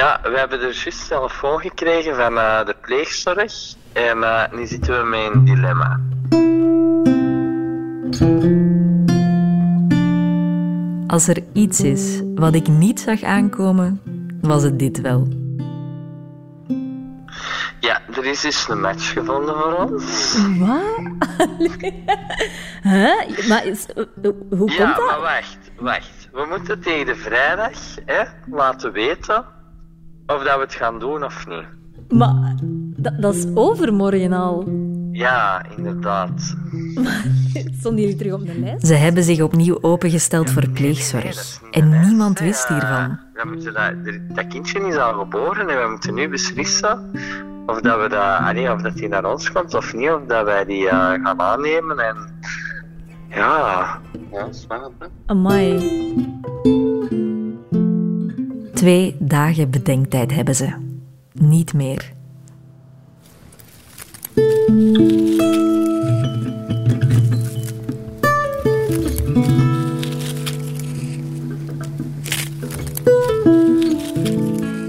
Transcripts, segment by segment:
Ja, we hebben er juist telefoon gekregen van uh, de pleegzorg. En uh, nu zitten we met een dilemma. Als er iets is wat ik niet zag aankomen, was het dit wel. Ja, er is dus een match gevonden voor ons. Wat? huh? Maar is, hoe komt ja, dat? maar wacht, wacht. We moeten tegen de vrijdag hè, laten weten of dat we het gaan doen of niet. Maar dat, dat is overmorgen al. Ja, inderdaad. Stonden jullie terug op de lijst? Ze hebben zich opnieuw opengesteld voor pleegzorg. En niemand wist hiervan. We moeten dat, dat kindje is al geboren en we moeten nu beslissen of dat we dat, allee, of dat die naar ons komt of niet, of dat wij die uh, gaan aannemen en ja, ja, spannend. Amai. Twee dagen bedenktijd hebben ze. Niet meer.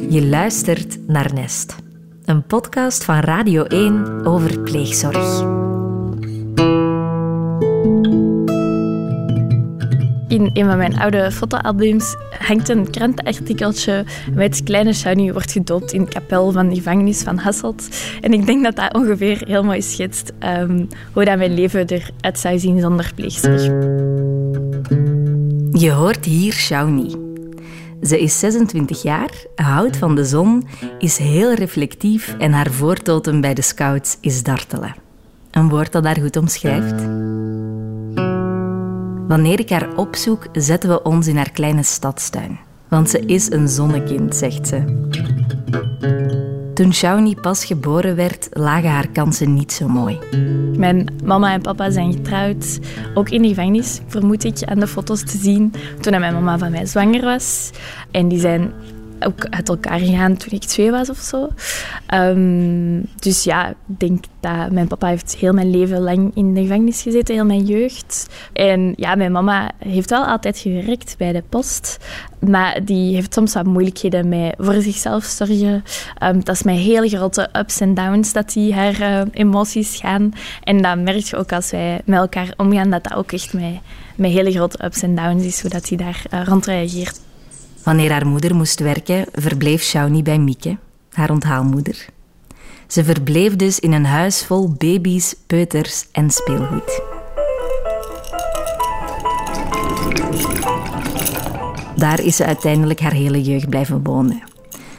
Je luistert naar Nest, een podcast van Radio 1 over pleegzorg. In een van mijn oude fotoalbums hangt een krantenartikeltje met kleine Shani wordt gedoopt in de kapel van de gevangenis van Hasselt. En ik denk dat dat ongeveer heel mooi schetst um, hoe dat mijn leven eruit zou zien zonder pleegzorg. Je hoort hier Shauni. Ze is 26 jaar, houdt van de zon, is heel reflectief en haar voortotem bij de scouts is dartelen. Een woord dat haar goed omschrijft. Wanneer ik haar opzoek, zetten we ons in haar kleine stadstuin. Want ze is een zonnekind, zegt ze. Toen Shawnee pas geboren werd, lagen haar kansen niet zo mooi. Mijn mama en papa zijn getrouwd, ook in de gevangenis, vermoed ik, aan de foto's te zien, toen mijn mama van mij zwanger was. En die zijn ook uit elkaar gegaan toen ik twee was of zo. Um, dus ja, ik denk dat mijn papa heeft heel mijn leven lang in de gevangenis gezeten, heel mijn jeugd. En ja, mijn mama heeft wel altijd gewerkt bij de post, maar die heeft soms wat moeilijkheden met voor zichzelf zorgen. Um, dat is met hele grote ups en downs dat die haar uh, emoties gaan. En dat merk je ook als wij met elkaar omgaan, dat dat ook echt met, met hele grote ups en downs is, hoe dat hij daar uh, rond reageert. Wanneer haar moeder moest werken, verbleef Shawnee bij Mieke, haar onthaalmoeder. Ze verbleef dus in een huis vol baby's, peuters en speelgoed. Daar is ze uiteindelijk haar hele jeugd blijven wonen.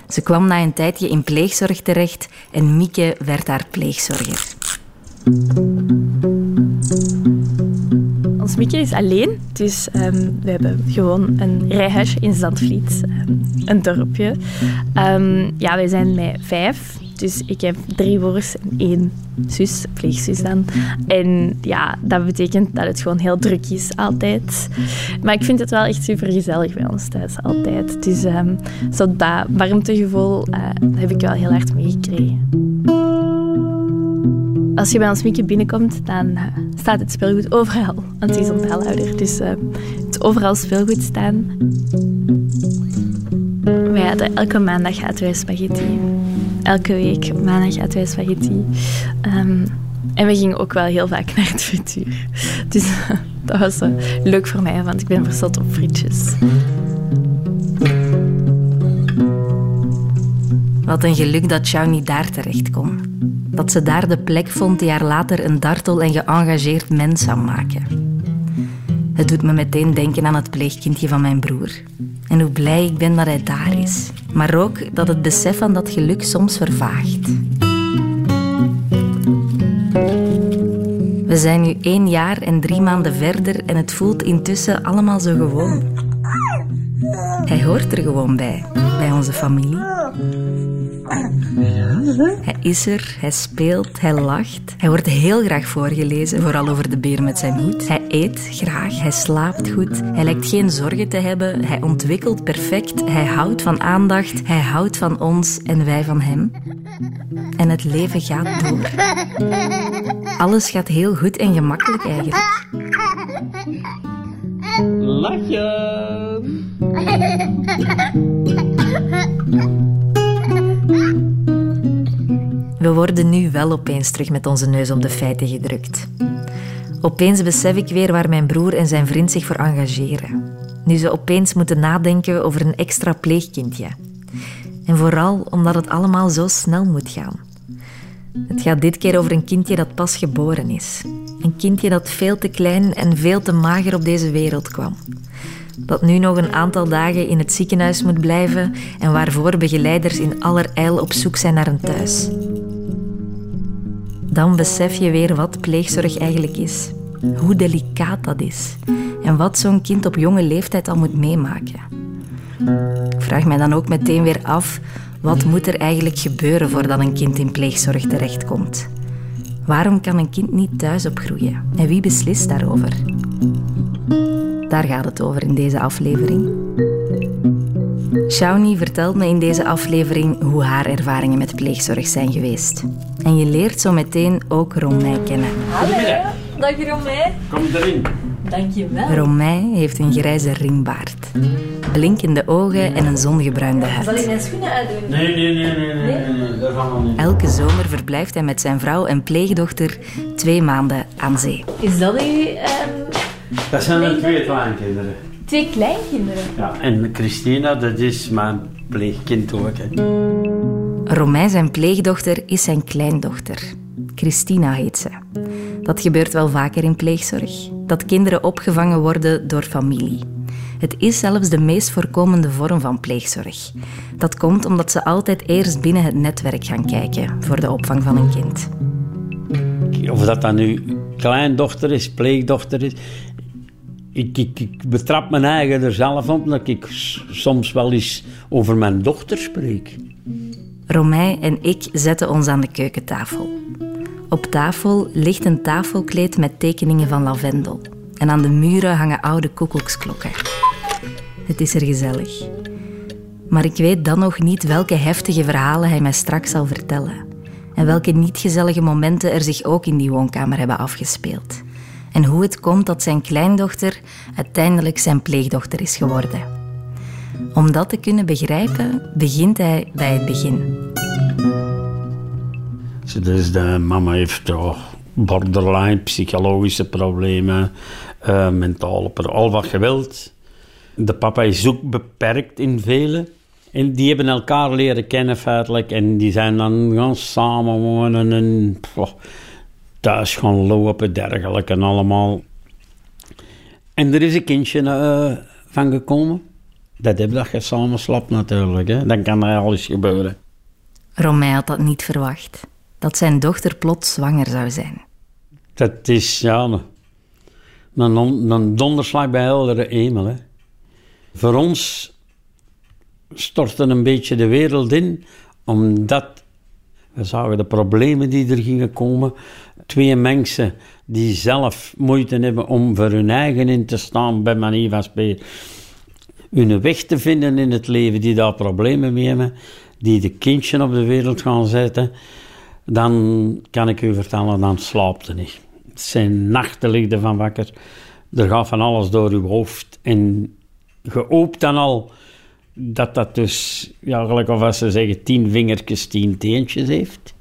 Ze kwam na een tijdje in pleegzorg terecht en Mieke werd haar pleegzorger. Ons Mieke is alleen, dus um, we hebben gewoon een rijhuisje in Zandvliet, um, een dorpje. Um, ja, wij zijn met vijf, dus ik heb drie broers en één zus, pleegzus dan. En ja, dat betekent dat het gewoon heel druk is, altijd. Maar ik vind het wel echt super gezellig bij ons thuis, altijd. Dus zo dat warmtegevoel uh, heb ik wel heel hard meegekregen. Als je bij ons Mieke binnenkomt, dan uh, staat het speelgoed overal. Want hij is onthaalhouder, dus uh, het overal speelgoed staan. Wij hadden elke maandag aten wij spaghetti. Elke week maandag aten wij spaghetti. Um, en we gingen ook wel heel vaak naar het frituur. Dus dat was leuk voor mij, want ik ben verzot op frietjes. Wat een geluk dat Shawnee daar terecht kon. Dat ze daar de plek vond die haar later een dartel en geëngageerd mens zou maken. Het doet me meteen denken aan het pleegkindje van mijn broer. En hoe blij ik ben dat hij daar is. Maar ook dat het besef van dat geluk soms vervaagt. We zijn nu één jaar en drie maanden verder en het voelt intussen allemaal zo gewoon. Hij hoort er gewoon bij, bij onze familie. Hij is er, hij speelt, hij lacht. Hij wordt heel graag voorgelezen, vooral over de beer met zijn hoed. Hij eet graag, hij slaapt goed. Hij lijkt geen zorgen te hebben, hij ontwikkelt perfect. Hij houdt van aandacht, hij houdt van ons en wij van hem. En het leven gaat door. Alles gaat heel goed en gemakkelijk eigenlijk. Lachen! we worden nu wel opeens terug met onze neus op de feiten gedrukt. Opeens besef ik weer waar mijn broer en zijn vriend zich voor engageren. Nu ze opeens moeten nadenken over een extra pleegkindje. En vooral omdat het allemaal zo snel moet gaan. Het gaat dit keer over een kindje dat pas geboren is. Een kindje dat veel te klein en veel te mager op deze wereld kwam. Dat nu nog een aantal dagen in het ziekenhuis moet blijven en waarvoor begeleiders in allerijl op zoek zijn naar een thuis. Dan besef je weer wat pleegzorg eigenlijk is. Hoe delicaat dat is. En wat zo'n kind op jonge leeftijd al moet meemaken. Ik vraag mij dan ook meteen weer af wat moet er eigenlijk gebeuren voordat een kind in pleegzorg terechtkomt? Waarom kan een kind niet thuis opgroeien? En wie beslist daarover? Daar gaat het over in deze aflevering. Shawnee vertelt me in deze aflevering hoe haar ervaringen met pleegzorg zijn geweest. En je leert zo meteen ook Romei kennen. Hallo, dag Romei. Kom erin. Dankjewel. Romei heeft een grijze ringbaard, blinkende ogen en een zongebruinde Zal ik huid. mijn schoenen uitdoen? Nee, nee, nee, nee, nee, nee, nee, dat gaan we niet. Elke zomer verblijft hij met zijn vrouw en pleegdochter twee maanden aan zee. Is dat uw ehm, Dat zijn er twee kleinkinderen. Twee kleinkinderen? Ja, en Christina, dat is mijn pleegkind ook. Hè. Romei, zijn pleegdochter, is zijn kleindochter. Christina heet ze. Dat gebeurt wel vaker in pleegzorg. Dat kinderen opgevangen worden door familie. Het is zelfs de meest voorkomende vorm van pleegzorg. Dat komt omdat ze altijd eerst binnen het netwerk gaan kijken voor de opvang van een kind. Of dat dan nu kleindochter is, pleegdochter is. Ik, ik, betrap mijn eigen er zelf op dat ik soms wel eens over mijn dochter spreek. Romei en ik zetten ons aan de keukentafel. Op tafel ligt een tafelkleed met tekeningen van lavendel. En aan de muren hangen oude koekoeksklokken. Het is er gezellig. Maar ik weet dan nog niet welke heftige verhalen hij mij straks zal vertellen. En welke niet gezellige momenten er zich ook in die woonkamer hebben afgespeeld. En hoe het komt dat zijn kleindochter uiteindelijk zijn pleegdochter is geworden. Om dat te kunnen begrijpen, begint hij bij het begin. Dus de mama heeft ja, borderline, psychologische problemen, eh, mentale problemen, al wat geweld. De papa is ook beperkt in vele. En die hebben elkaar leren kennen feitelijk. En die zijn dan gaan samenwonen en thuis gaan lopen, dergelijke en allemaal. En er is een kindje eh, van gekomen. Dat heb dat je samen slaapt natuurlijk. Hè. Dan kan er alles gebeuren. Romei had dat niet verwacht. Dat zijn dochter plots zwanger zou zijn. Dat is ja, een, een, een donderslag bij heldere hemel. Hè. Voor ons stortte een beetje de wereld in, omdat we zagen de problemen die er gingen komen. Twee mensen die zelf moeite hebben om voor hun eigen in te staan, bij manier van spreken. Hun weg te vinden in het leven, die daar problemen mee hebben, die de kindje op de wereld gaan zetten dan kan ik u vertellen, dan slaapt u niet. Het zijn nachten ligt er van wakker. Er gaat van alles door uw hoofd. En je hoopt dan al dat dat dus, ja, gelijk of als ze zeggen, tien vingertjes, tien teentjes heeft.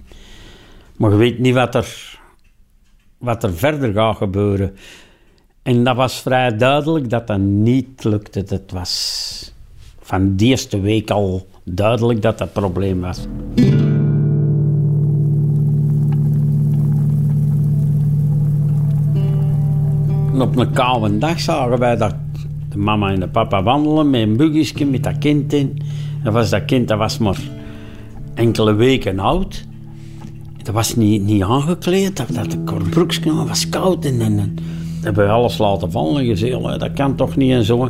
Maar je weet niet wat er, wat er verder gaat gebeuren. En dat was vrij duidelijk dat dat niet lukte. Het was van die eerste week al duidelijk dat dat probleem was. En op een koude dag zagen wij dat de mama en de papa wandelen met een buggyske met dat kind in. Dat was dat kind, dat was maar enkele weken oud. Dat was niet, niet aangekleed, dat, dat kort was koud. En, en, en hebben we alles laten vallen en gezegd, "Allee, dat kan toch niet en zo.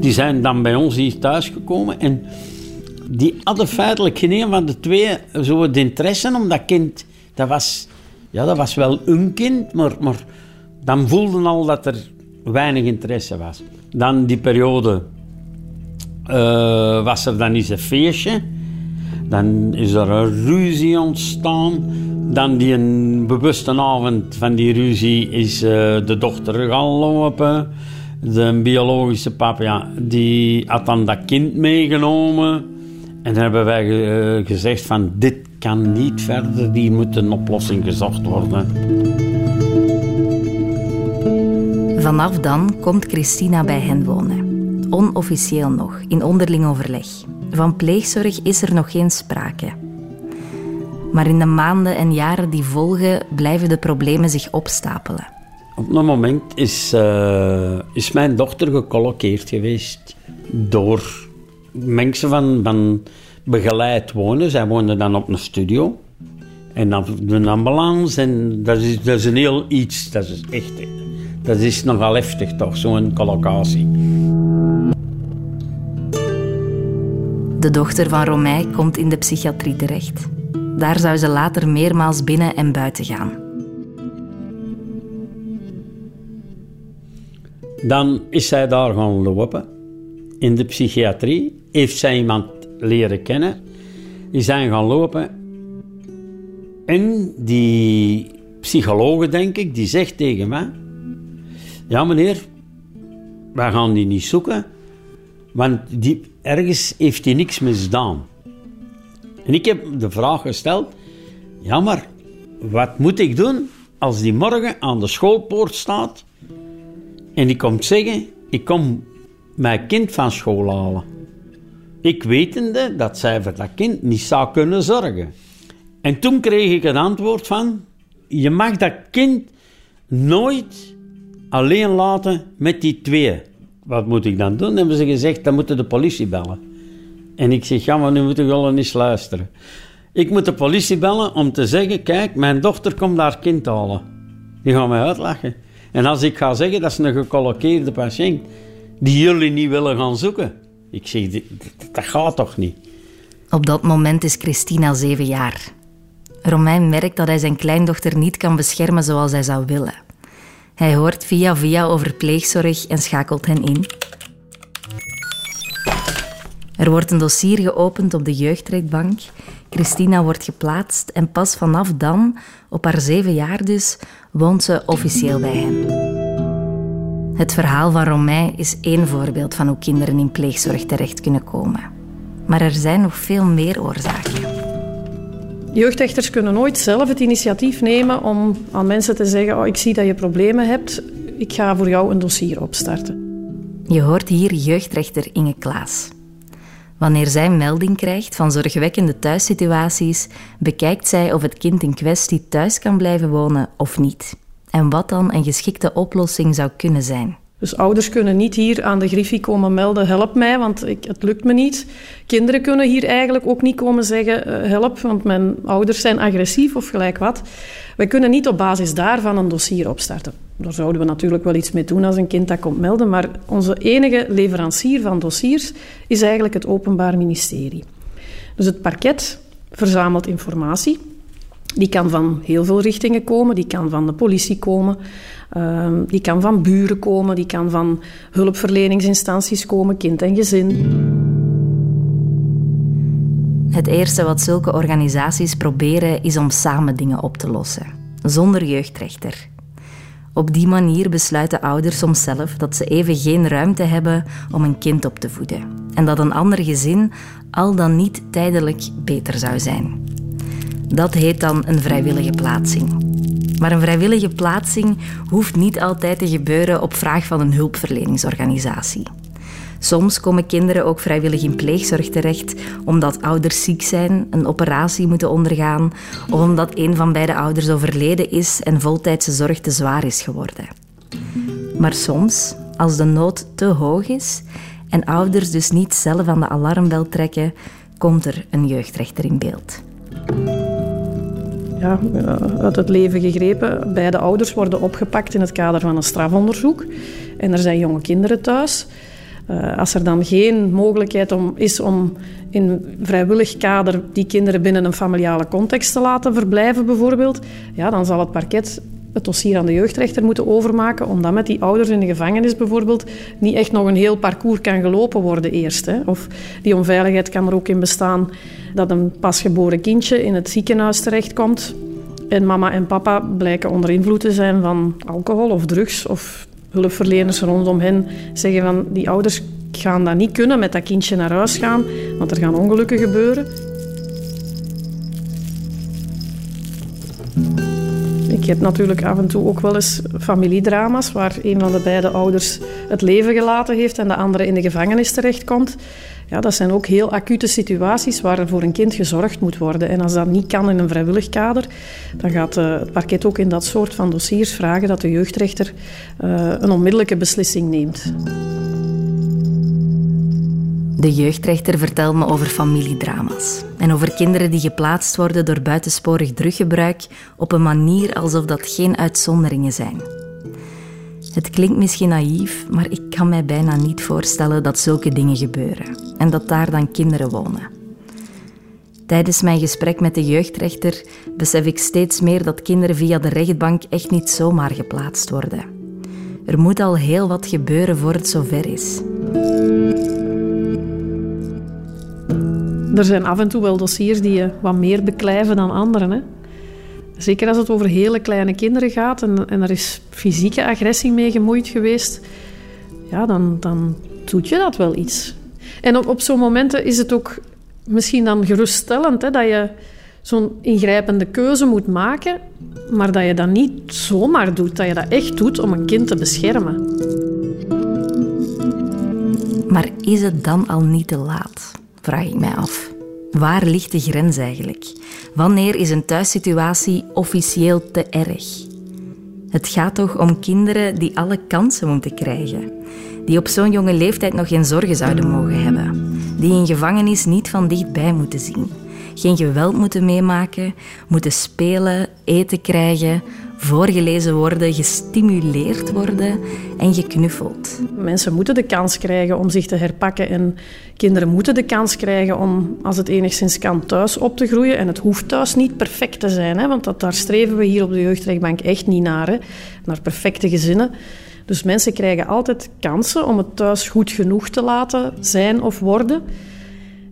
Die zijn dan bij ons hier thuisgekomen en die hadden feitelijk geen een van de twee zo het interesse om dat kind. Dat was, ja, dat was wel een kind, maar, maar dan voelden al dat er weinig interesse was. Dan die periode eh, was er dan eens een feestje. Dan is er een ruzie ontstaan. Dan die een bewuste avond van die ruzie is eh, de dochter gaan lopen. De biologische papa, ja, die had dan dat kind meegenomen. En dan hebben wij eh, gezegd van, dit kan niet verder, die moet een oplossing gezocht worden. Vanaf dan komt Christina bij hen wonen. Onofficieel nog, in onderling overleg. Van pleegzorg is er nog geen sprake. Maar in de maanden en jaren die volgen blijven de problemen zich opstapelen. Op een moment is, uh, is mijn dochter gecolloqueerd geweest door mensen van, van begeleid wonen. Zij woonden dan op een studio. En dan de ambulance, en dat is, dat is een heel iets. Dat is echt... Dat is nogal heftig toch, zo'n collocatie. De dochter van Romein komt in de psychiatrie terecht. Daar zou ze later meermaals binnen en buiten gaan. Dan is zij daar gaan lopen. In de psychiatrie heeft zij iemand leren kennen. Die zijn gaan lopen. En die psycholoog, denk ik, die zegt tegen mij... Ja, meneer, wij gaan die niet zoeken. Want die, ergens heeft hij niks misdaan. En ik heb de vraag gesteld: ja, maar wat moet ik doen als die morgen aan de schoolpoort staat en die komt zeggen: ik kom mijn kind van school halen? Ik wetende dat zij voor dat kind niet zou kunnen zorgen. En toen kreeg ik het antwoord van: je mag dat kind nooit alleen laten met die twee. Wat moet ik dan doen? Hebben ze gezegd: dan moeten de politie bellen. En ik zeg, ja, maar nu moet ik wel eens luisteren. Ik moet de politie bellen om te zeggen, kijk, mijn dochter komt haar kind halen. Die gaan mij uitlachen. En als ik ga zeggen, dat is een gecolloqueerde patiënt die jullie niet willen gaan zoeken. Ik zeg, dat gaat toch niet? Op dat moment is Christina zeven jaar. Romein merkt dat hij zijn kleindochter niet kan beschermen zoals hij zou willen. Hij hoort via via over pleegzorg en schakelt hen in. Er wordt een dossier geopend op de jeugdrechtbank. Christina wordt geplaatst en pas vanaf dan, op haar zeven jaar dus, woont ze officieel bij hen. Het verhaal van Romein is één voorbeeld van hoe kinderen in pleegzorg terecht kunnen komen. Maar er zijn nog veel meer oorzaken. Jeugdrechters kunnen nooit zelf het initiatief nemen om aan mensen te zeggen: oh, Ik zie dat je problemen hebt, ik ga voor jou een dossier opstarten. Je hoort hier jeugdrechter Inge Klaas. Wanneer zij melding krijgt van zorgwekkende thuissituaties, bekijkt zij of het kind in kwestie thuis kan blijven wonen of niet. En wat dan een geschikte oplossing zou kunnen zijn. Dus ouders kunnen niet hier aan de griffie komen melden, help mij, want ik, het lukt me niet. Kinderen kunnen hier eigenlijk ook niet komen zeggen, uh, help, want mijn ouders zijn agressief of gelijk wat. Wij kunnen niet op basis daarvan een dossier opstarten. Daar zouden we natuurlijk wel iets mee doen als een kind dat komt melden, maar onze enige leverancier van dossiers is eigenlijk het Openbaar Ministerie. Dus het parket verzamelt informatie. Die kan van heel veel richtingen komen, die kan van de politie komen, ehm, die kan van buren komen, die kan van hulpverleningsinstanties komen, kind en gezin. Het eerste wat zulke organisaties proberen is om samen dingen op te lossen, zonder jeugdrechter. Op die manier besluiten ouders soms zelf dat ze even geen ruimte hebben om een kind op te voeden en dat een ander gezin al dan niet tijdelijk beter zou zijn. Dat heet dan een vrijwillige plaatsing. Maar een vrijwillige plaatsing hoeft niet altijd te gebeuren op vraag van een hulpverleningsorganisatie. Soms komen kinderen ook vrijwillig in pleegzorg terecht omdat ouders ziek zijn, een operatie moeten ondergaan of omdat een van beide ouders overleden is en voltijdse zorg te zwaar is geworden. Maar soms, als de nood te hoog is en ouders dus niet zelf aan de alarmbel trekken, komt er een jeugdrechter in beeld. Ja, uit het leven gegrepen. Beide ouders worden opgepakt in het kader van een strafonderzoek. En er zijn jonge kinderen thuis. Uh, als er dan geen mogelijkheid om, is om in vrijwillig kader die kinderen binnen een familiale context te laten verblijven, bijvoorbeeld, ja, dan zal het parket het dossier aan de jeugdrechter moeten overmaken, omdat met die ouders in de gevangenis bijvoorbeeld niet echt nog een heel parcours kan gelopen worden eerst. Hè. Of die onveiligheid kan er ook in bestaan dat een pasgeboren kindje in het ziekenhuis terechtkomt en mama en papa blijken onder invloed te zijn van alcohol of drugs of hulpverleners rondom hen zeggen van die ouders gaan dat niet kunnen met dat kindje naar huis gaan, want er gaan ongelukken gebeuren. Ik heb natuurlijk af en toe ook wel eens familiedrama's waar een van de beide ouders het leven gelaten heeft en de andere in de gevangenis terechtkomt. Ja, dat zijn ook heel acute situaties waar er voor een kind gezorgd moet worden. En als dat niet kan in een vrijwillig kader, dan gaat eh, het parket ook in dat soort van dossiers vragen dat de jeugdrechter uh, een onmiddellijke beslissing neemt. De jeugdrechter vertelt me over familiedrama's en over kinderen die geplaatst worden door buitensporig druggebruik op een manier alsof dat geen uitzonderingen zijn. Het klinkt misschien naïef, maar ik kan mij bijna niet voorstellen dat zulke dingen gebeuren en dat daar dan kinderen wonen. Tijdens mijn gesprek met de jeugdrechter besef ik steeds meer dat kinderen via de rechtbank echt niet zomaar geplaatst worden. Er moet al heel wat gebeuren voor het zover is. Er zijn af en toe wel dossiers die je wat meer beklijven dan anderen. Hè? Zeker als het over hele kleine kinderen gaat en, en er is fysieke agressie mee gemoeid geweest, ja, dan, dan doet je dat wel iets. En op, op zo'n momenten is het ook misschien dan geruststellend hè, dat je zo'n ingrijpende keuze moet maken, maar dat je dat niet zomaar doet, dat je dat echt doet om een kind te beschermen. Maar is het dan al niet te laat? Vraag ik mij af. Waar ligt de grens eigenlijk? Wanneer is een thuissituatie officieel te erg? Het gaat toch om kinderen die alle kansen moeten krijgen, die op zo'n jonge leeftijd nog geen zorgen zouden mogen hebben, die in gevangenis niet van dichtbij moeten zien, geen geweld moeten meemaken, moeten spelen, eten krijgen, voorgelezen worden, gestimuleerd worden en geknuffeld. Mensen moeten de kans krijgen om zich te herpakken en kinderen moeten de kans krijgen om, als het enigszins kan, thuis op te groeien. En het hoeft thuis niet perfect te zijn, hè, want dat, daar streven we hier op de jeugdrechtbank echt niet naar, hè, naar perfecte gezinnen. Dus mensen krijgen altijd kansen om het thuis goed genoeg te laten zijn of worden.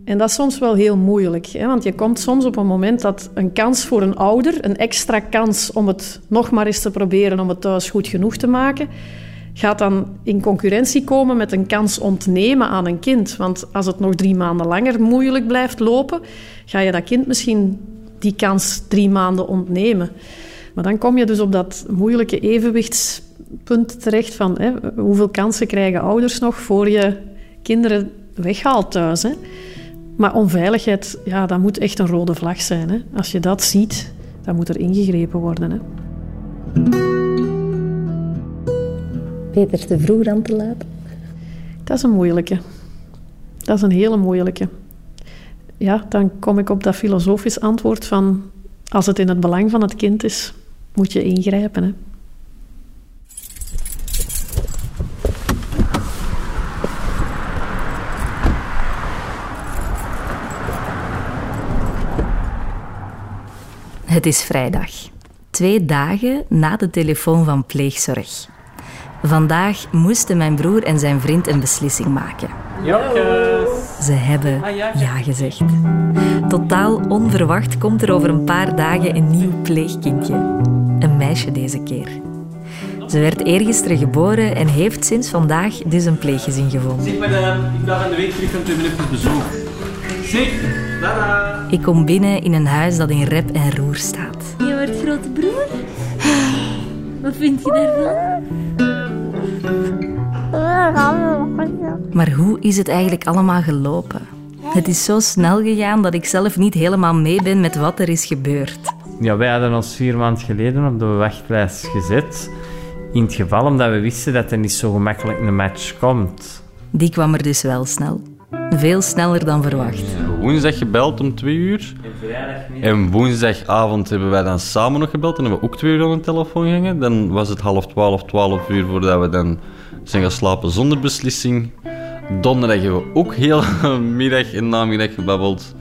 En dat is soms wel heel moeilijk, hè? want je komt soms op een moment dat een kans voor een ouder, een extra kans om het nog maar eens te proberen om het thuis goed genoeg te maken, gaat dan in concurrentie komen met een kans ontnemen aan een kind. Want als het nog drie maanden langer moeilijk blijft lopen, ga je dat kind misschien die kans drie maanden ontnemen. Maar dan kom je dus op dat moeilijke evenwichtspunt terecht van hè, hoeveel kansen krijgen ouders nog voor je kinderen weghaalt thuis. Hè? Maar onveiligheid, ja, dat moet echt een rode vlag zijn. Hè. Als je dat ziet, dan moet er ingegrepen worden. Hè. Beter te vroeg dan te laat? Dat is een moeilijke. Dat is een hele moeilijke. Ja, dan kom ik op dat filosofisch antwoord van... Als het in het belang van het kind is, moet je ingrijpen. Hè. Het is vrijdag. Twee dagen na de telefoon van pleegzorg. Vandaag moesten mijn broer en zijn vriend een beslissing maken. Ze hebben ah, ja gezegd. Totaal onverwacht komt er over een paar dagen een nieuw pleegkindje. Een meisje deze keer. Ze werd eergisteren geboren en heeft sinds vandaag dus een pleeggezin gevonden. Zeg, maar, uh, ik ga van de week terug van twee minuten bezoek. Zeg, ik kom binnen in een huis dat in rep en roer staat. Je wordt grote broer? Wat vind je daarvan? Maar hoe is het eigenlijk allemaal gelopen? Het is zo snel gegaan dat ik zelf niet helemaal mee ben met wat er is gebeurd. Ja, wij hadden ons vier maanden geleden op de wachtlijst gezet. In het geval omdat we wisten dat er niet zo gemakkelijk een match komt. Die kwam er dus wel snel. Veel sneller dan verwacht. Woensdag gebeld om twee uur. En woensdagavond hebben wij dan samen nog gebeld en hebben we ook twee uur aan de telefoon gehangen. Dan was het half twaalf, twaalf uur voordat we dan zijn gaan slapen zonder beslissing. Donderdag hebben we ook heel middag en namiddag gebabbeld.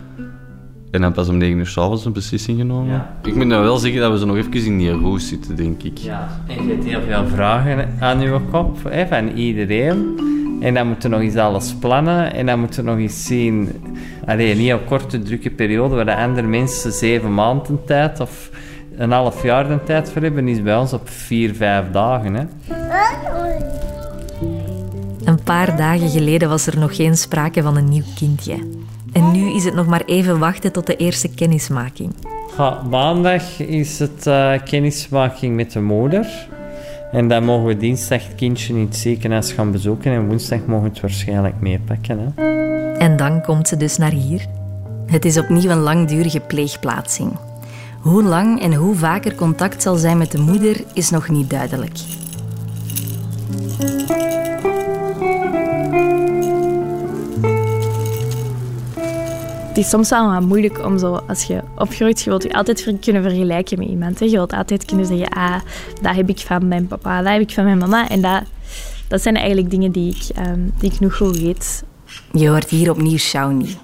En dan pas om 9 uur s'avonds een beslissing genomen. Ik moet nou wel zeggen dat we zo nog even in die roos zitten, denk ik. Ja, en je hebt heel veel vragen aan je kop hè, van iedereen. En dan moeten we nog eens alles plannen. En dan moeten we nog eens zien... Alleen niet op korte, drukke periode, waar de andere mensen zeven maanden tijd of een half jaar de tijd voor hebben, is bij ons op vier, vijf dagen. Hè. Een paar dagen geleden was er nog geen sprake van een nieuw kindje. En nu is het nog maar even wachten tot de eerste kennismaking. Ja, maandag is het uh, kennismaking met de moeder. En dan mogen we dinsdag het kindje in het ziekenhuis gaan bezoeken. En woensdag mogen we het waarschijnlijk meepakken. Hè? En dan komt ze dus naar hier. Het is opnieuw een langdurige pleegplaatsing. Hoe lang en hoe vaker contact zal zijn met de moeder is nog niet duidelijk. Is soms wel wat moeilijk om zo, als je opgroeit, je wilt je altijd kunnen vergelijken met iemand. Hè. Je wilt altijd kunnen zeggen, ah, dat heb ik van mijn papa, dat heb ik van mijn mama. En dat, dat zijn eigenlijk dingen die ik, um, die ik nog goed weet. Je hoort hier opnieuw Shawnee.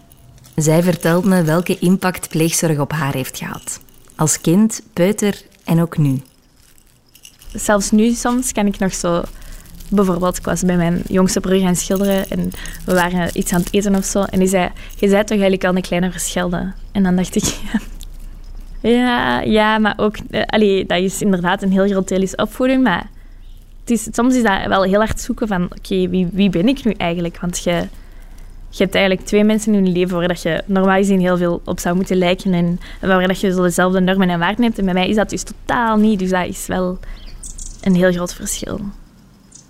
Zij vertelt me welke impact pleegzorg op haar heeft gehad. Als kind, peuter en ook nu. Zelfs nu soms kan ik nog zo bijvoorbeeld, ik was bij mijn jongste broer gaan schilderen en we waren iets aan het eten of zo. En die zei, je zei toch eigenlijk al een kleine verschilde? En dan dacht ik, ja, ja maar ook, uh, dat is inderdaad een heel groot deel is opvoeding, maar het is, soms is dat wel heel hard zoeken van, oké, wie, wie ben ik nu eigenlijk? Want je, je hebt eigenlijk twee mensen in je leven waar je normaal gezien heel veel op zou moeten lijken en waar dat je zo dezelfde normen en waarden hebt. En bij mij is dat dus totaal niet, dus dat is wel een heel groot verschil.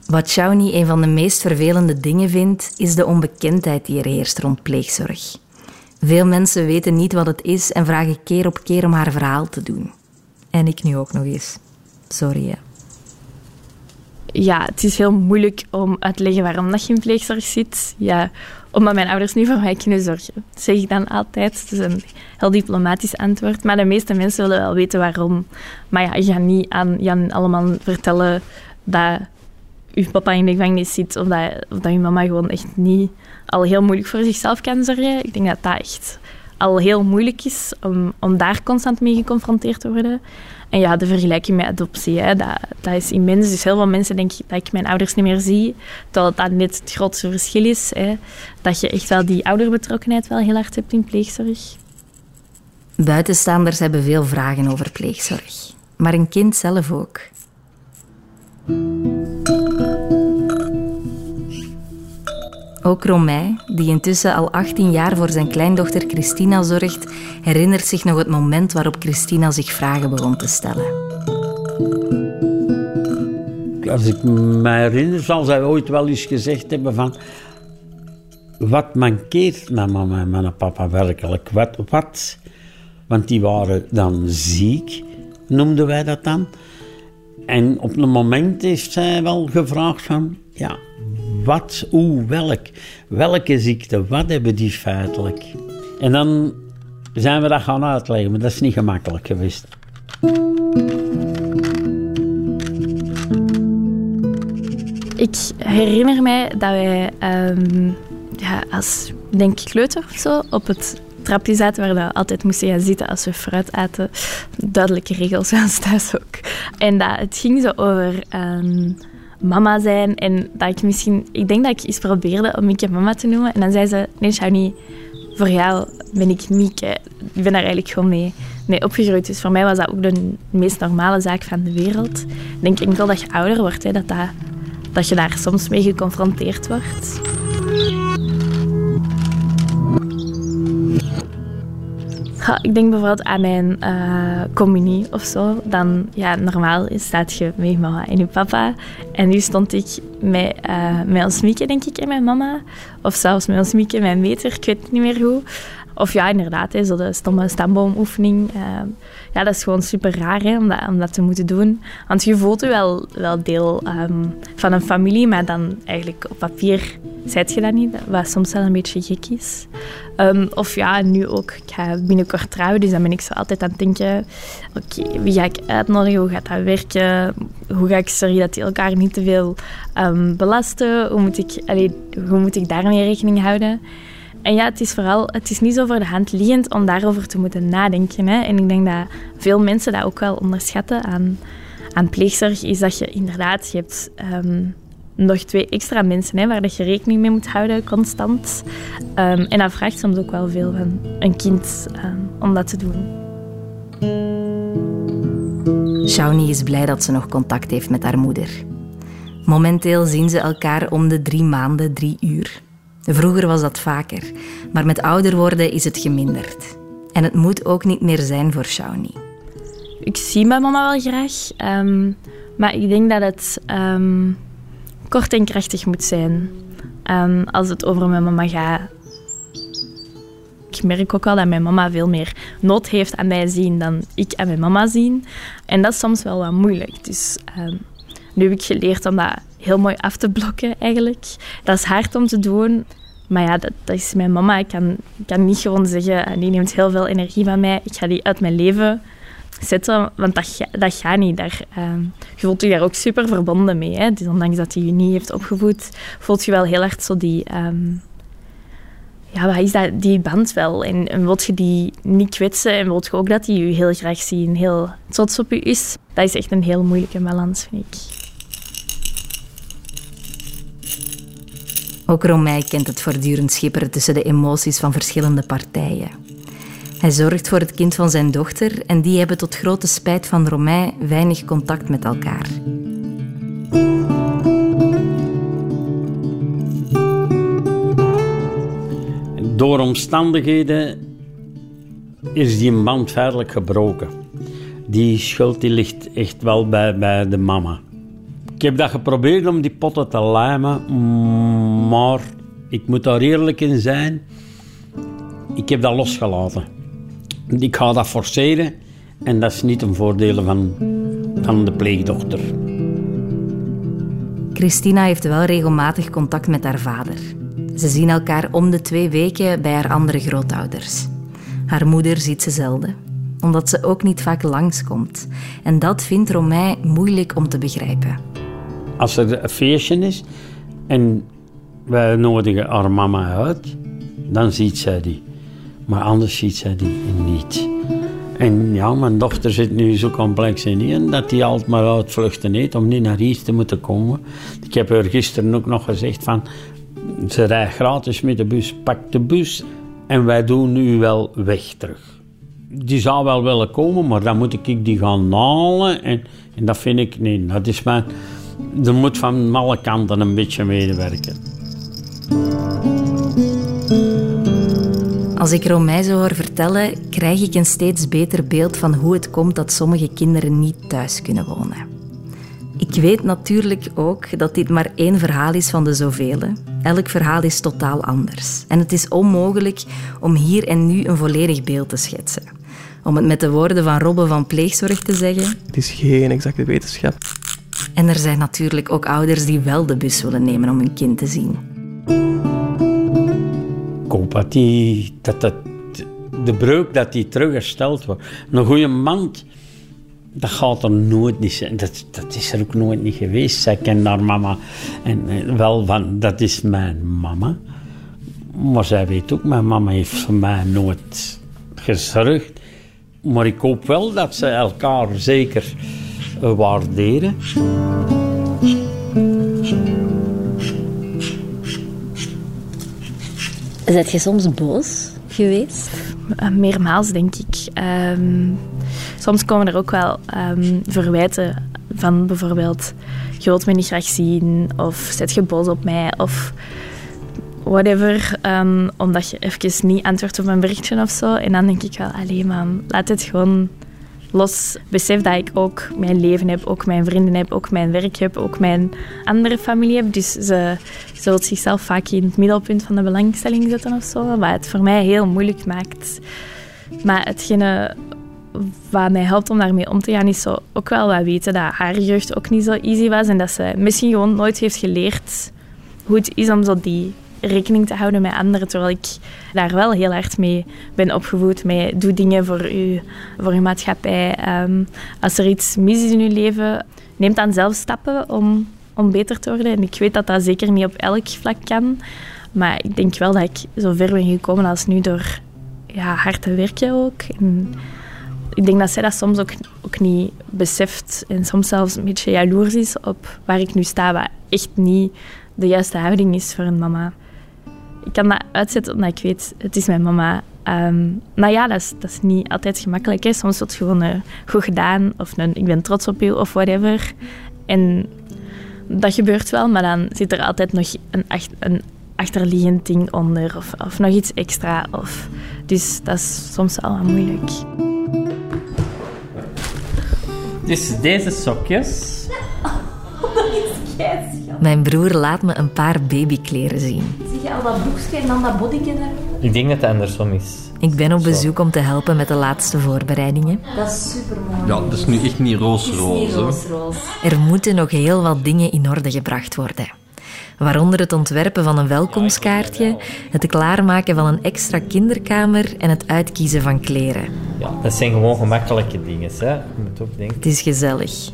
Wat Shawnee een van de meest vervelende dingen vindt, is de onbekendheid die er heerst rond pleegzorg. Veel mensen weten niet wat het is en vragen keer op keer om haar verhaal te doen. En ik nu ook nog eens. Sorry. Ja, het is heel moeilijk om uit te leggen waarom dat je in pleegzorg zit. Ja, omdat mijn ouders niet voor mij kunnen zorgen. Dat zeg ik dan altijd. Het is een heel diplomatisch antwoord. Maar de meeste mensen willen wel weten waarom. Maar ja, je gaat niet aan Jan allemaal vertellen dat je papa in de gevangenis zit of dat, of dat je mama gewoon echt niet al heel moeilijk voor zichzelf kan zorgen. Ik denk dat dat echt al heel moeilijk is om, om daar constant mee geconfronteerd te worden. En ja, de vergelijking met adoptie, hè, dat, dat is immens. Dus heel veel mensen denken dat ik mijn ouders niet meer zie. Terwijl dat net het grootste verschil is. Hè, dat je echt wel die ouderbetrokkenheid wel heel hard hebt in pleegzorg. Buitenstaanders hebben veel vragen over pleegzorg. Maar een kind zelf ook. Ook Romei, die intussen al 18 jaar voor zijn kleindochter Christina zorgt, herinnert zich nog het moment waarop Christina zich vragen begon te stellen. Als ik me herinner, zal zij ooit wel eens gezegd hebben van... Wat mankeert mijn mama en mijn papa werkelijk? Wat, wat? Want die waren dan ziek, noemden wij dat dan. En op een moment heeft zij wel gevraagd van... Ja, wat, hoe, welk? Welke ziekte, wat hebben die feitelijk? En dan zijn we dat gaan uitleggen, maar dat is niet gemakkelijk geweest. Ik herinner mij dat wij um, ja, als, denk ik, kleuter of zo, op het trapje zaten waar we altijd moesten gaan zitten als we fruit aten. Duidelijke regels was thuis ook. En dat, het ging zo over... Um, mama zijn. En dat ik misschien... Ik denk dat ik eens probeerde om Mieke mama te noemen. En dan zei ze, nee Shani, voor jou ben ik Mieke. Ik ben daar eigenlijk gewoon mee, mee opgegroeid. Dus voor mij was dat ook de meest normale zaak van de wereld. Ik denk dat je ouder wordt, hè, dat, dat je daar soms mee geconfronteerd wordt. Ik denk bijvoorbeeld aan mijn uh, communie of zo. Dan, ja, normaal staat je met mama en je papa. En nu stond ik met, uh, met ons Mieke, denk ik, en mijn mama. Of zelfs met ons Mieke mijn meter, ik weet het niet meer hoe. Of ja, inderdaad, hè, zo de stomme stamboomoefening. Uh, ja, dat is gewoon super raar hè, om, dat, te moeten doen. Want je voelt je wel, wel deel um, van een familie, maar dan eigenlijk op papier zijt je dat niet. Wat soms wel een beetje gek is. Um, of ja, nu ook. Ik ga binnenkort trouwen, dus dan ben ik zo altijd aan het denken... Oké, wie ga ik uitnodigen? Hoe gaat dat werken? Hoe ga ik zorgen dat die elkaar niet te veel belasten? Hoe moet, ik, hoe moet ik daarmee rekening houden? En ja, het is vooral, het is niet zo voor de hand liggend om daarover te moeten nadenken. Hè. En ik denk dat veel mensen dat ook wel onderschatten aan, aan pleegzorg, is dat je inderdaad, je hebt um, nog twee extra mensen hè, waar dat je rekening mee moet houden, constant. Um, en dat vraagt soms ook wel veel van een kind um, om dat te doen. Shawnee is blij dat ze nog contact heeft met haar moeder. Momenteel zien ze elkaar om de drie maanden, drie uur. Vroeger was dat vaker, maar met ouder worden is het geminderd. En het moet ook niet meer zijn voor Shawnee. Ik zie mijn mama wel graag, ehm, maar ik denk dat het ehm, kort en krachtig moet zijn ehm, als het over mijn mama gaat. Ik merk ook wel dat mijn mama veel meer nood heeft aan mij zien dan ik aan mijn mama zien. En dat is soms wel wat moeilijk. Dus nu heb ik geleerd om dat heel mooi af te blokken eigenlijk. Dat is hard om te doen, maar ja, dat, dat, is mijn mama. Ik kan, kan niet gewoon zeggen, ah, die neemt heel veel energie van mij. Ik ga die uit mijn leven zetten, want dat, dat gaat niet. Daar, uh, je voelt je daar ook super verbonden mee. Hè? Dus ondanks dat hij je niet heeft opgevoed, voelt je wel heel hard zo die... Um, ja, wat is dat, die band wel? En, en wilt je die niet kwetsen en wilt je ook dat hij je heel graag ziet en heel trots op je is? Dat is echt een heel moeilijke balans, vind ik. Ook Romei kent het voortdurend schipperen tussen de emoties van verschillende partijen. Hij zorgt voor het kind van zijn dochter en die hebben tot grote spijt van Romei weinig contact met elkaar. Door omstandigheden is die band feitelijk gebroken. Die schuld die ligt echt wel bij, bij de mama. Ik heb dat geprobeerd om die potten te lijmen, maar ik moet daar eerlijk in zijn. Ik heb dat losgelaten. Ik ga dat forceren en dat is niet een voordeel van, van de pleegdochter. Christina heeft wel regelmatig contact met haar vader. Ze zien elkaar om de twee weken bij haar andere grootouders. Haar moeder ziet ze zelden, omdat ze ook niet vaak langskomt. En dat vindt Romei moeilijk om te begrijpen. Als er een feestje is en wij nodigen haar mama uit, dan ziet zij die. Maar anders ziet zij die niet. En ja, mijn dochter zit nu zo complex in dat hij altijd maar uitvluchten heeft om niet naar hier te moeten komen. Ik heb haar gisteren ook nog gezegd van, ze rijdt gratis met de bus, pak de bus en wij doen nu wel weg terug. Die zou wel willen komen, maar dan moet ik die gaan halen en, en dat vind ik, nee, dat is mijn er moet van alle kanten een beetje medewerken. Als ik Romei zo hoor vertellen, krijg ik een steeds beter beeld van hoe het komt dat sommige kinderen niet thuis kunnen wonen. Ik weet natuurlijk ook dat dit maar één verhaal is van de zoveel. Elk verhaal is totaal anders. En het is onmogelijk om hier en nu een volledig beeld te schetsen. Om het met de woorden van Robbe van Pleegzorg te zeggen... Het is geen exacte wetenschap. En er zijn natuurlijk ook ouders die wel de bus willen nemen om hun kind te zien. Dat, die, dat, dat de breuk dat die terughersteld wordt. Een goede mand, dat gaat er nooit niet zijn. Dat, dat is er ook nooit niet geweest. Zij kent haar mama en wel van, dat is mijn mama. Maar zij weet ook, mijn mama heeft voor mij nooit gezorgd. Maar ik hoop wel dat ze elkaar zeker waarderen. Zet je soms boos geweest? Eh, meermaals, denk ik. Ehm, soms komen er ook wel um, verwijten van bijvoorbeeld... Je wilt me niet graag zien, of zet je boos op mij, of whatever. Um, omdat je even niet antwoordt op mijn berichtje of zo. En dan denk ik wel, alleen man, laat het gewoon los besef dat ik ook mijn leven heb, ook mijn vrienden heb, ook mijn werk heb, ook mijn andere familie heb. Dus ze, wil zichzelf vaak in het middelpunt van de belangstelling zetten of zo, wat het voor mij heel moeilijk maakt. Maar hetgene wat mij helpt om daarmee om te gaan, is zo ook wel wat weten dat haar jeugd ook niet zo easy was en dat ze misschien gewoon nooit heeft geleerd hoe het is om zo die rekening te houden met anderen, terwijl ik daar wel heel hard mee ben opgevoed. Met doe dingen voor, u, voor uw maatschappij. Ehm, als er iets mis is in uw leven, neem dan zelf stappen om, om beter te worden. En ik weet dat dat zeker niet op elk vlak kan. Maar ik denk wel dat ik zo ver ben gekomen als nu door ja, hard te werken ook. En ik denk dat zij dat soms ook, ook niet beseft en soms zelfs een beetje jaloers is op waar ik nu sta, wat echt niet de juiste houding is voor een mama ik kan dat uitzetten omdat ik weet, het is mijn mama. Um, nou ja, dat is, dat is niet altijd gemakkelijk. Hè. Soms wordt het gewoon uh, goed gedaan of een, ik ben trots op je of whatever. En dat gebeurt wel, maar dan zit er altijd nog een, ach- een achterliggend ding onder of, of nog iets extra. Of, dus dat is soms wel wat moeilijk. Dus deze sokjes. Mijn broer laat me een paar babykleren zien. Zie je al dat broekje en dan dat bodyke daar? Ik denk dat het andersom is. Ik ben op bezoek om te helpen met de laatste voorbereidingen. Dat is super mooi. Ja, dat is nu echt niet roosroze. Er moeten nog heel wat dingen in orde gebracht worden. Waaronder het ontwerpen van een welkomstkaartje, het klaarmaken van een extra kinderkamer en het uitkiezen van kleren. Ja, dat zijn gewoon gemakkelijke dingen. Hè. Je moet ook denken Het is gezellig.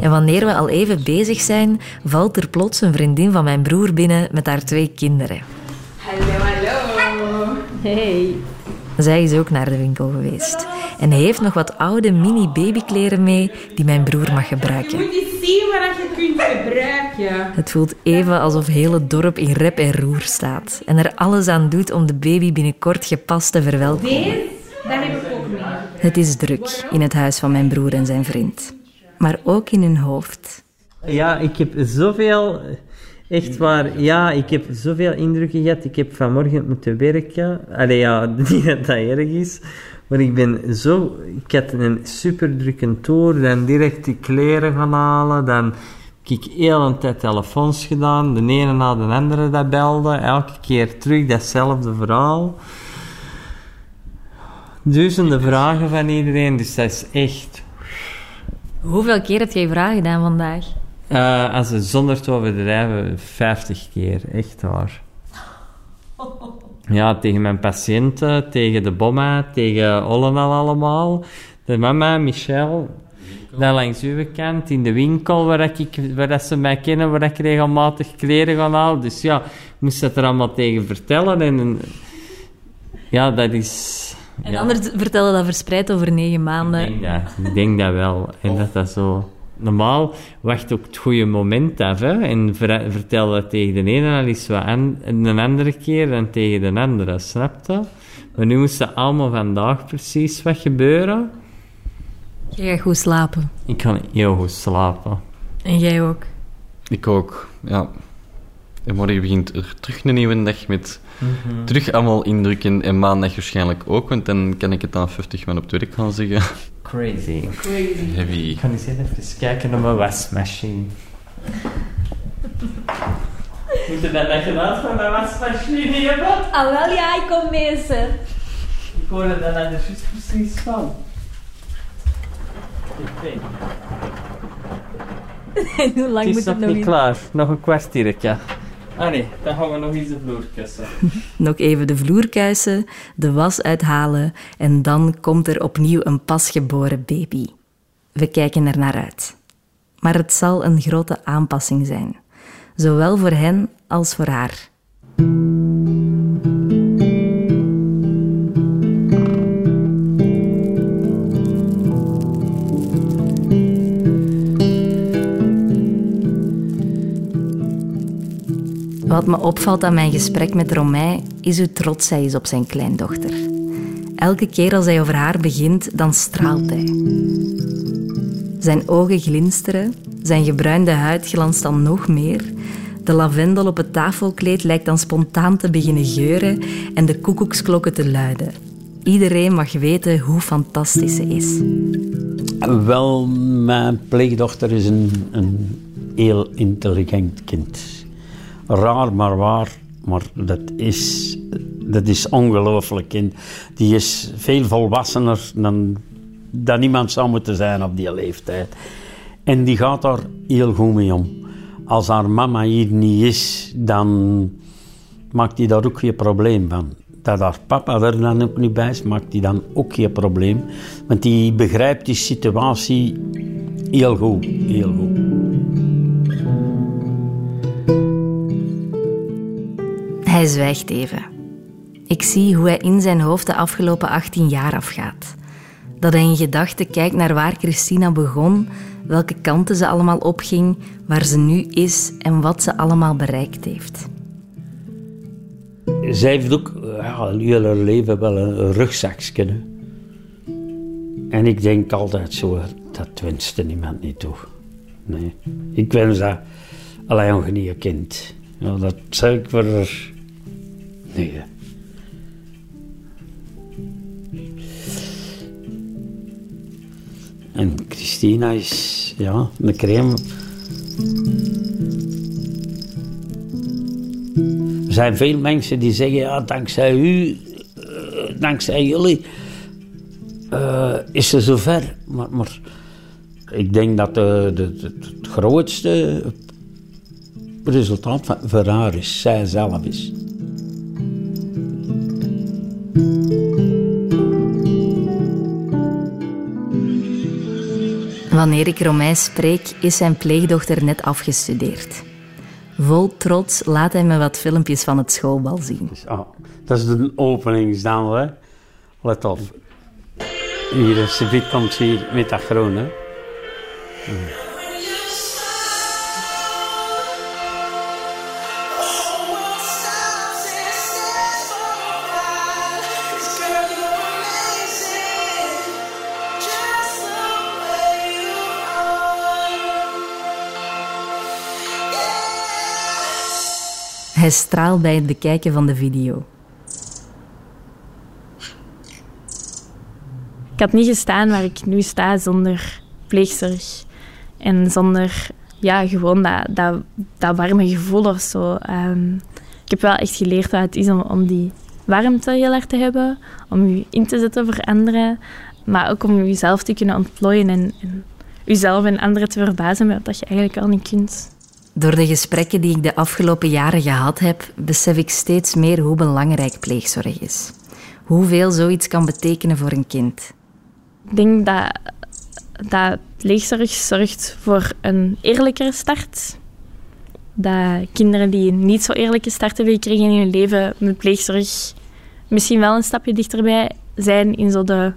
En wanneer we al even bezig zijn, valt er plots een vriendin van mijn broer binnen met haar twee kinderen. Hey. Zij is ook naar de winkel geweest en heeft nog wat oude mini-babykleren mee die mijn broer mag gebruiken. Moet je zien wat je kunt gebruiken. Het voelt even alsof heel het dorp in rep en roer staat en er alles aan doet om de baby binnenkort gepast te verwelkomen. Deze, dat heb ik ook mee. Het is druk in het huis van mijn broer en zijn vriend, maar ook in hun hoofd. Ja, ik heb zoveel... Echt waar, ja, ik heb zoveel indrukken gehad. Ik heb vanmorgen moeten werken. Allee, ja, niet dat dat erg is. Maar ik ben zo... Ik had een super drukke tour. Dan direct die kleren gaan halen. Dan heb ik heel een tijd telefoons gedaan. De ene na de andere dat belde. Elke keer terug datzelfde verhaal. Duizenden vragen van iedereen. Dus dat is echt... Hoeveel keer heb jij vragen gedaan vandaag? Eh, als zonder te overdrijven, 50 keer. Echt waar. Ja, tegen mijn patiënten, tegen de bomma, tegen Ollenal allemaal. De mama, Michel. Dan langs uw kant, in de winkel waar, ik, waar dat ze mij kennen, waar ik regelmatig kleren ga halen. Dus ja, ik moest dat er allemaal tegen vertellen. En ja, dat is... En ja. anderen vertellen dat verspreid over negen maanden. Ik denk dat, ik denk dat wel. En dat dat zo... Normaal wacht ook het goede moment af, hè. En ver- vertel dat tegen de ene al eens wat an, en een andere keer dan tegen de andere, snap je? Maar nu moest er allemaal vandaag precies wat gebeuren. Jij gaat goed slapen. Ik kan heel goed slapen. En jij ook. Ik ook, ja. En morgen begint er terug een nieuwe dag met terug allemaal indrukken. En maandag waarschijnlijk ook, want dan kan ik het aan 50 man op het werk gaan zeggen. Crazy. Heavy. Ik ga eens even kijken naar mijn wasmachine. Moet je dat geluid van mijn wasmachine hebben? Ah wel, ja, ik kom mee, ze. Ik hoorde dat er juist precies van. Ik weet. En hoe lang Het moet het nog nog niet klaar. Nog een kwartiertje. Ah nee, dan gaan we nog eens de vloer kussen. Nog even de vloer de was uithalen en dan komt er opnieuw een pasgeboren baby. We kijken er naar uit. Maar het zal een grote aanpassing zijn, zowel voor hen als voor haar. Wat me opvalt aan mijn gesprek met Romei is hoe trots hij is op zijn kleindochter. Elke keer als hij over haar begint, dan straalt hij. Zijn ogen glinsteren, zijn gebruinde huid glanst dan nog meer. De lavendel op het tafelkleed lijkt dan spontaan te beginnen geuren en de koekoeksklokken te luiden. Iedereen mag weten hoe fantastisch ze is. Wel, mijn pleegdochter is een, een heel intelligent kind. Raar, maar waar. Maar dat is, dat is ongelooflijk. Die is veel volwassener dan, dan iemand zou moeten zijn op die leeftijd. En die gaat daar heel goed mee om. Als haar mama hier niet is, dan maakt hij daar ook geen probleem van. Dat haar papa er dan ook niet bij is, maakt hij dan ook geen probleem. Want die begrijpt die situatie heel goed. Heel goed. Hij zwijgt even. Ik zie hoe hij in zijn hoofd de afgelopen 18 jaar afgaat. Dat hij in gedachten kijkt naar waar Christina begon, welke kanten ze allemaal opging, waar ze nu is en wat ze allemaal bereikt heeft. Zij heeft ook ja, haar leven wel een rugzakje. En ik denk altijd zo, dat wenste niemand niet toe. Nee. Ik wens dat Allee, nog niet kind. Dat zeg ik voor... En Christina is, ja, een crème. Er zijn veel mensen die zeggen, ja, dankzij u, eh, dankzij jullie, eh, is ze zover. Maar, maar ik denk dat de, de- het grootste resultaat van, voor haar is, zij zelf is. Wanneer ik Romein spreek, is zijn pleegdochter net afgestudeerd. Vol trots laat hij me wat filmpjes van het schoolbal zien. Oh, dat is de openingsdans, hè. Let op. Hier, Sivit komt hier met. Hij straalt bij het bekijken van de video. Ik had niet gestaan waar ik nu sta zonder pleegzorg. En zonder, ja, gewoon dat, dat, dat warme gevoel of zo. Ehm, ik heb wel echt geleerd wat het is om, om die warmte heel erg te hebben. Om je in te zetten voor anderen. Maar ook om jezelf te kunnen ontplooien en, en jezelf en anderen te verbazen met wat je eigenlijk al niet kunt. Door de gesprekken die ik de afgelopen jaren gehad heb, besef ik steeds meer hoe belangrijk pleegzorg is. Hoeveel zoiets kan betekenen voor een kind. Ik denk dat, dat pleegzorg zorgt voor een eerlijkere start. Dat kinderen die niet zo eerlijke start hebben gekregen in hun leven met pleegzorg misschien wel een stapje dichterbij zijn in zo de,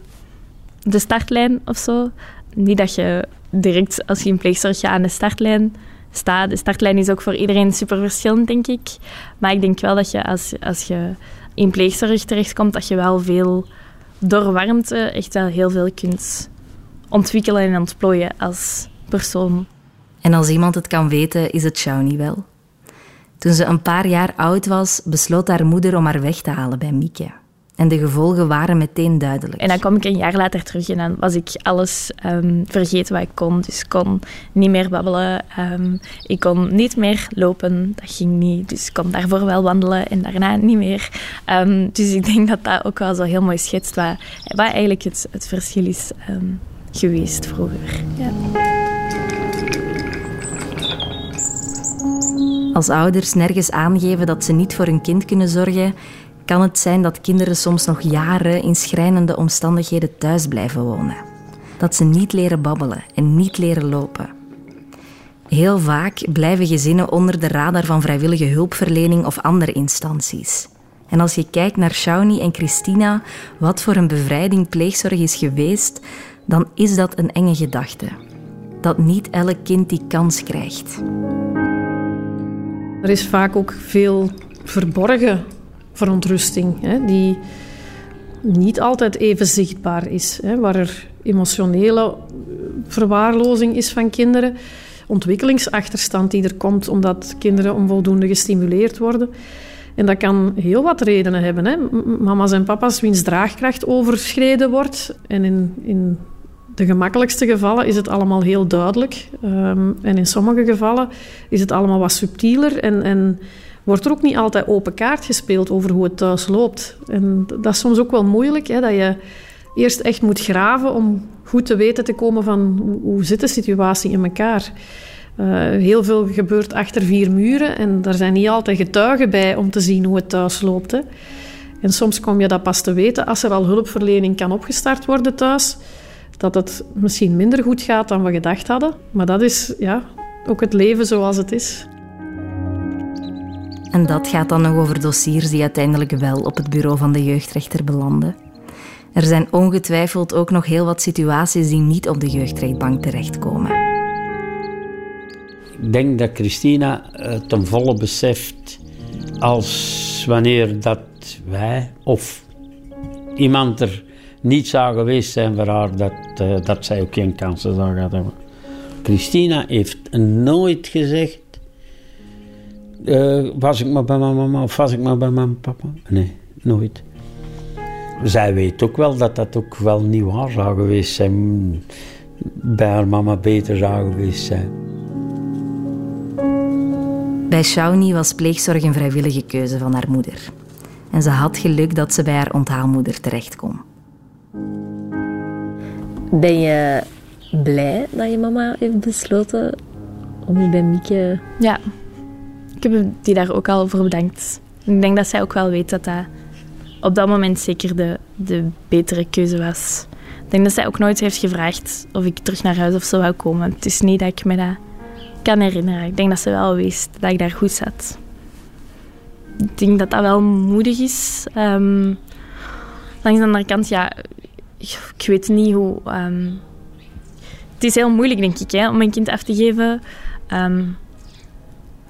de startlijn of zo. Niet dat je direct als je in pleegzorg gaat aan de startlijn staat. De startlijn is ook voor iedereen super verschillend, denk ik. Maar ik denk wel dat je als, als je in pleegzorg terechtkomt, dat je wel veel door warmte echt wel heel veel kunt ontwikkelen en ontplooien als persoon. En als iemand het kan weten, is het Shawnee wel. Toen ze een paar jaar oud was, besloot haar moeder om haar weg te halen bij Mieke. En de gevolgen waren meteen duidelijk. En dan kwam ik een jaar later terug en dan was ik alles ehm, vergeten wat ik kon. Dus ik kon niet meer babbelen. ehm, ik kon niet meer lopen. Dat ging niet. Dus ik kon daarvoor wel wandelen en daarna niet meer. Ehm, dus ik denk dat dat ook wel zo heel mooi schetst wat, wat eigenlijk het, het verschil is geweest vroeger. Ja. Als ouders nergens aangeven dat ze niet voor hun kind kunnen zorgen, kan het zijn dat kinderen soms nog jaren in schrijnende omstandigheden thuis blijven wonen. Dat ze niet leren babbelen en niet leren lopen. Heel vaak blijven gezinnen onder de radar van vrijwillige hulpverlening of andere instanties. En als je kijkt naar Shawnee en Christina, wat voor een bevrijding pleegzorg is geweest, dan is dat een enge gedachte. Dat niet elk kind die kans krijgt. Er is vaak ook veel verborgen verontrusting, hè, die niet altijd even zichtbaar is. Hè, waar er emotionele verwaarlozing is van kinderen, ontwikkelingsachterstand die er komt omdat kinderen onvoldoende gestimuleerd worden. En dat kan heel wat redenen hebben. Hè. Mama's en papa's wiens draagkracht overschreden wordt. En in, in de gemakkelijkste gevallen is het allemaal heel duidelijk. Ehm, en in sommige gevallen is het allemaal wat subtieler. En, en wordt er ook niet altijd open kaart gespeeld over hoe het thuis loopt. En dat is soms ook wel moeilijk, hè, dat je eerst echt moet graven om goed te weten te komen van hoe, zit de situatie in elkaar. Eh, heel veel gebeurt achter vier muren en daar zijn niet altijd getuigen bij om te zien hoe het thuis loopt. Hè. En soms kom je dat pas te weten als er al hulpverlening kan opgestart worden thuis. Dat het misschien minder goed gaat dan we gedacht hadden. Maar dat is ja, ook het leven zoals het is. En dat gaat dan nog over dossiers die uiteindelijk wel op het bureau van de jeugdrechter belanden. Er zijn ongetwijfeld ook nog heel wat situaties die niet op de jeugdrechtbank terechtkomen. Ik denk dat Christina het ten volle beseft als wanneer dat wij of iemand er niet zou geweest zijn voor haar, dat, eh, dat zij ook geen kansen zou gehad hebben. Christina heeft nooit gezegd eh, was ik maar bij mijn mama of was ik maar bij mijn papa? Nee, nooit. Zij weet ook wel dat dat ook wel niet waar zou geweest zijn. Bij haar mama beter zou geweest zijn. Bij Shawnee was pleegzorg een vrijwillige keuze van haar moeder. En ze had geluk dat ze bij haar onthaalmoeder terecht kon. Ben je blij dat je mama heeft besloten om je bij Mieke... Ja, ik heb die daar ook al voor bedankt. Ik denk dat zij ook wel weet dat dat op dat moment zeker de, de betere keuze was. Ik denk dat zij ook nooit heeft gevraagd of ik terug naar huis of zo wou komen. Het is niet dat ik me dat kan herinneren. Ik denk dat ze wel wist dat ik daar goed zat. Ik denk dat dat wel moedig is. Ehm, langs de andere kant, ja, ik weet niet hoe. ehm, het is heel moeilijk, denk ik, hè, om een kind af te geven. Ehm,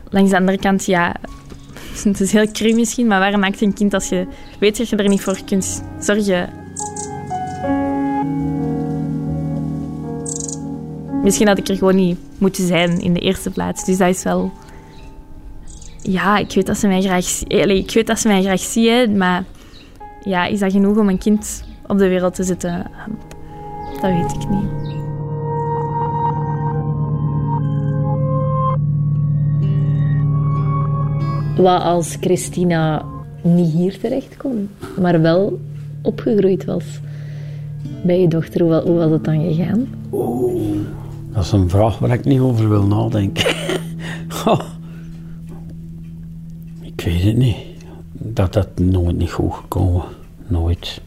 langs de andere kant, ja, het is heel cru misschien, maar waarom maakt een kind als je weet dat je er niet voor kunt zorgen? Misschien had ik er gewoon niet moeten zijn in de eerste plaats. Dus dat is wel. Ja, ik weet dat ze mij graag, zie- Allee, ik weet dat ze mij graag zien, maar ja, is dat genoeg om een kind op de wereld te zetten? Dat weet ik niet. Wat als Christina niet hier terecht kon, maar wel opgegroeid was bij je dochter? Hoe, hoe was het dan gegaan? Dat is een vraag waar ik niet over wil nadenken. Goh. ik weet het niet. Dat dat nooit niet goed gekomen. Nooit.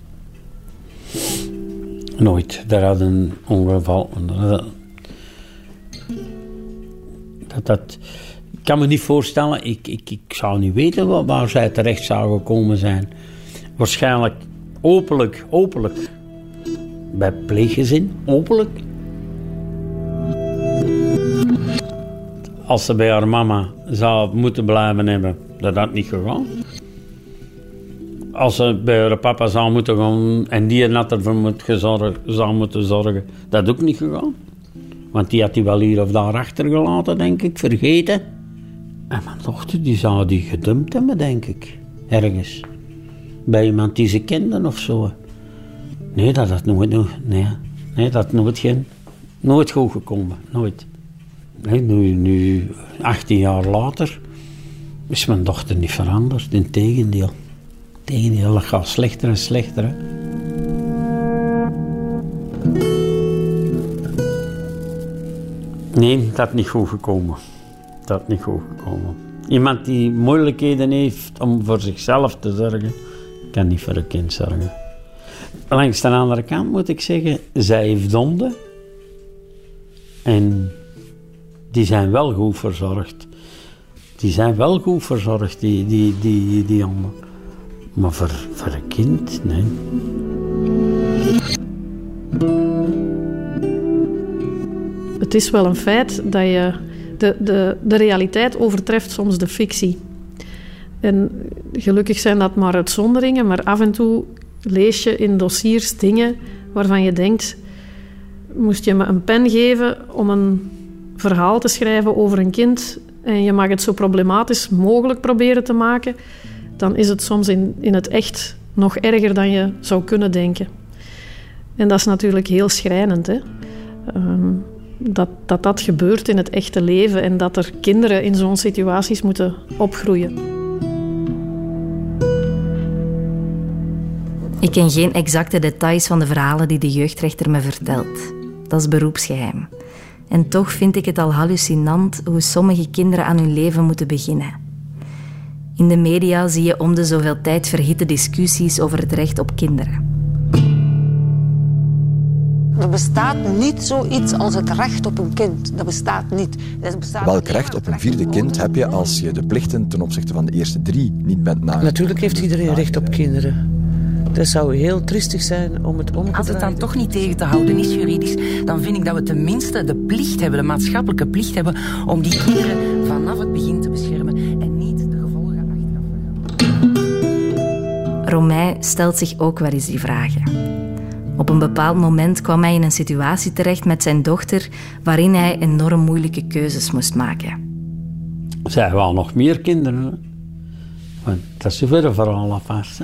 Nooit. Daar had een ongeval. Dat, dat, kan me niet voorstellen. Ik, ik, ik zou niet weten waar, zij terecht zou gekomen zijn. Waarschijnlijk openlijk, openlijk. Bij pleeggezin, openlijk. als ze bij haar mama zou moeten blijven hebben, dat had niet gegaan. Als ze bij haar papa zou moeten gaan en die had ervoor moet gezorg, zou moeten zorgen, dat ook niet gegaan. Want die had hij wel hier of daar achtergelaten, denk ik, vergeten. En mijn dochter, die zou die gedumpt hebben, denk ik. Ergens. Bij iemand die ze kenden of zo. Nee, dat had nooit, nee, nee, dat nooit, geen, nooit goed gekomen. Nooit. Nee, nu, nu, 18 jaar later, is mijn dochter niet veranderd. Integendeel. Integendeel, dat gaat slechter en slechter. Nee, dat is niet goed gekomen. Dat niet goed gekomen. Iemand die moeilijkheden heeft om voor zichzelf te zorgen, kan niet voor een kind zorgen. Langs de andere kant moet ik zeggen, zij heeft honden. En die zijn wel goed verzorgd. Die zijn wel goed verzorgd, die, die, die, die honden. Maar voor, voor een kind, nee. Het is wel een feit dat je de, de, de realiteit overtreft soms de fictie. En gelukkig zijn dat maar uitzonderingen, maar af en toe lees je in dossiers dingen waarvan je denkt: moest je me een pen geven om een verhaal te schrijven over een kind en je mag het zo problematisch mogelijk proberen te maken, dan is het soms in, in het echt nog erger dan je zou kunnen denken. En dat is natuurlijk heel schrijnend. Hè? Ehm, dat, dat dat gebeurt in het echte leven en dat er kinderen in zo'n situaties moeten opgroeien. Ik ken geen exacte details van de verhalen die de jeugdrechter me vertelt. Dat is beroepsgeheim. En toch vind ik het al hallucinant hoe sommige kinderen aan hun leven moeten beginnen. In de media zie je om de zoveel tijd verhitte discussies over het recht op kinderen. Er bestaat niet zoiets als het recht op een kind. Dat bestaat niet. Bestaat Welk recht op een vierde kind heb je als je de plichten ten opzichte van de eerste drie niet bent nagekomen? Natuurlijk heeft iedereen recht op kinderen. Dat zou heel triestig zijn om het om te Als het dan toch niet tegen te houden is juridisch, dan vind ik dat we tenminste de plicht hebben, de maatschappelijke plicht hebben, om die kinderen vanaf het begin te beschermen en niet de gevolgen Romein stelt zich ook wel eens die vragen. Op een bepaald moment kwam hij in een situatie terecht met zijn dochter waarin hij enorm moeilijke keuzes moest maken. Zij wel nog meer kinderen. Maar dat is weer een verhaal apart.